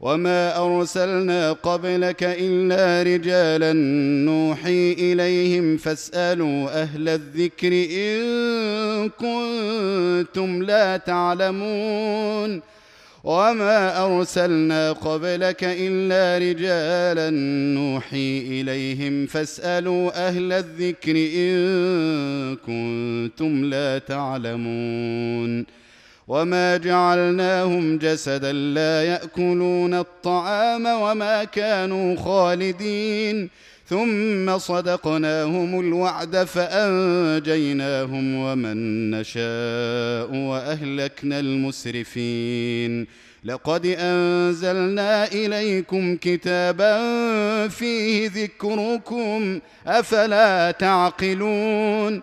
وما ارسلنا قبلك الا رجالا نوحي اليهم فاسالوا أهل الذكر ان كنتم لا تعلمون وما ارسلنا قبلك الا رجالا نوحي اليهم فاسالوا أهل الذكر ان كنتم لا تعلمون وما جعلناهم جسدا لا ياكلون الطعام وما كانوا خالدين ثم صدقناهم الوعد فانجيناهم ومن نشاء واهلكنا المسرفين لقد انزلنا اليكم كتابا فيه ذكركم افلا تعقلون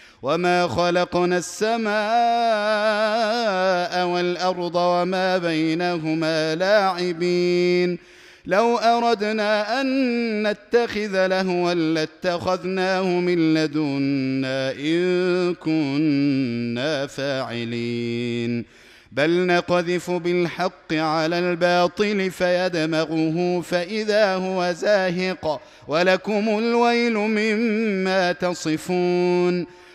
وما خلقنا السماء والارض وما بينهما لاعبين لو اردنا ان نتخذ لهوا لاتخذناه من لدنا ان كنا فاعلين بل نقذف بالحق على الباطل فيدمغه فاذا هو زاهق ولكم الويل مما تصفون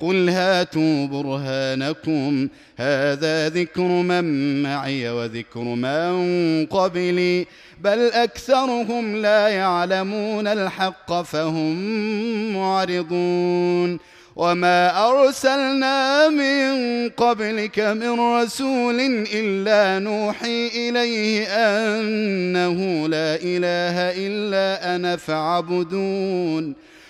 قل هاتوا برهانكم. هذا ذكر من معي وذكر من قبلي. بل أكثرهم لا يعلمون الحق فهم معرضون. وما أرسلنا من قبلك من رسول إلا نوحي إليه أنه لا إله إلا أنا فاعبدون.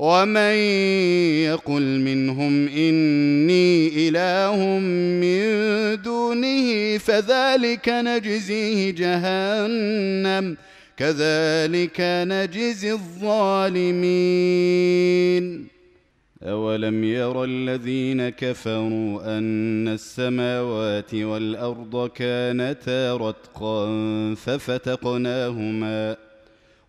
ومن يقل منهم إني إله من دونه فذلك نجزيه جهنم كذلك نجزي الظالمين. اولم ير الذين كفروا ان السماوات والارض كانتا رتقا ففتقناهما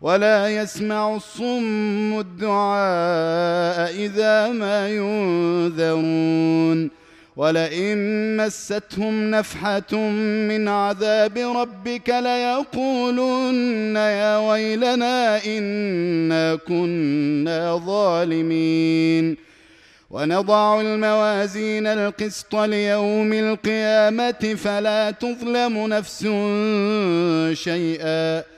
ولا يسمع الصم الدعاء إذا ما ينذرون ولئن مستهم نفحة من عذاب ربك ليقولن يا ويلنا إنا كنا ظالمين. ونضع الموازين القسط ليوم القيامة فلا تظلم نفس شيئا.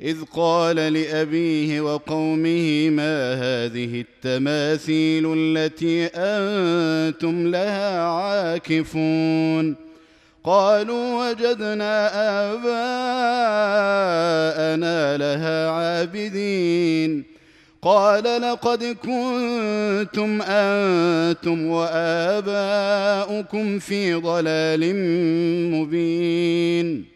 إذ قال لأبيه وقومه ما هذه التماثيل التي أنتم لها عاكفون؟ قالوا وجدنا آباءنا لها عابدين. قال لقد كنتم أنتم وآباؤكم في ضلال مبين.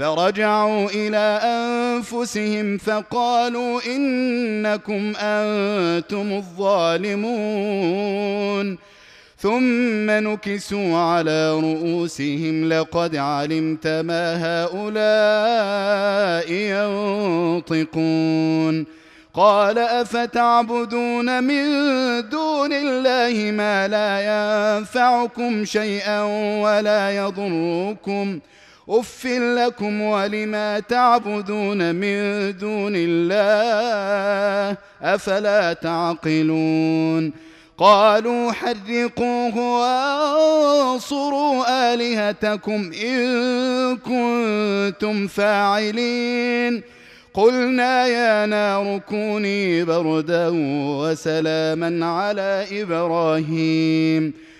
فرجعوا إلى أنفسهم فقالوا إنكم أنتم الظالمون. ثم نكسوا على رؤوسهم لقد علمت ما هؤلاء ينطقون. قال أفتعبدون من دون الله ما لا ينفعكم شيئا ولا يضركم؟ اف لكم ولما تعبدون من دون الله افلا تعقلون قالوا حرقوه وانصروا الهتكم ان كنتم فاعلين قلنا يا نار كوني بردا وسلاما على إبراهيم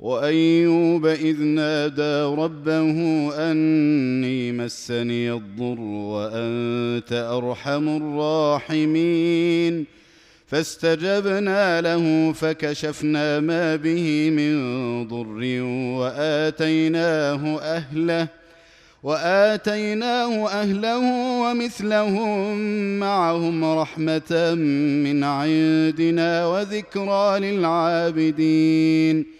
وأيوب إذ نادى ربه أني مسني الضر وأنت أرحم الراحمين. فاستجبنا له فكشفنا ما به من ضر وآتيناه أهله وآتيناه أهله ومثلهم معهم رحمة من عندنا وذكرى للعابدين.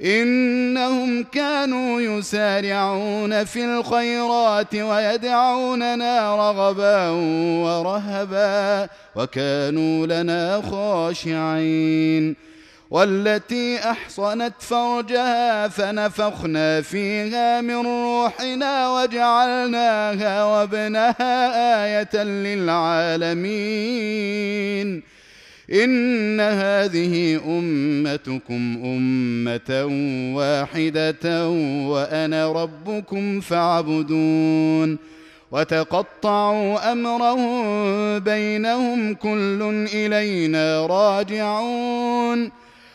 إنهم كانوا يسارعون في الخيرات ويدعوننا رغبا ورهبا وكانوا لنا خاشعين والتي أحصنت فرجها فنفخنا فيها من روحنا وجعلناها وابنها آية للعالمين إن هذه أمتكم أمة واحدة وأنا ربكم فاعبدون وتقطعوا أمرهم بينهم كل إلينا راجعون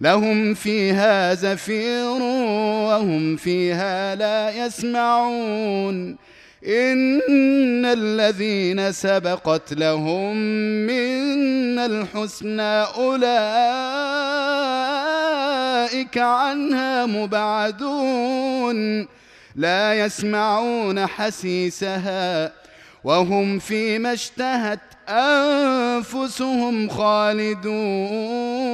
لهم فيها زفير وهم فيها لا يسمعون. إن الذين سبقت لهم من الحسنى أولئك عنها مبعدون. لا يسمعون حسيسها وهم فيما اشتهت أنفسهم خالدون.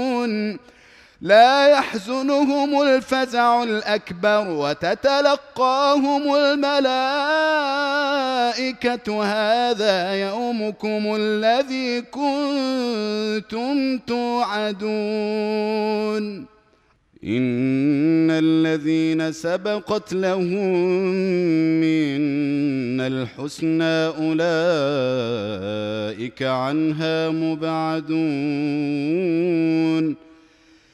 لا يحزنهم الفزع الأكبر وتتلقاهم الملائكة هذا يومكم الذي كنتم توعدون. إن الذين سبقت لهم من الحسنى أولئك عنها مبعدون.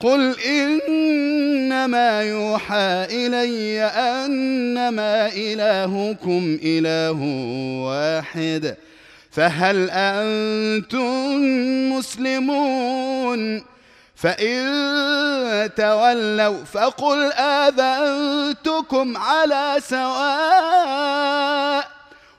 قل انما يوحى الي انما الهكم اله واحد فهل أنتم مسلمون فان تولوا فقل اذنتكم على سواء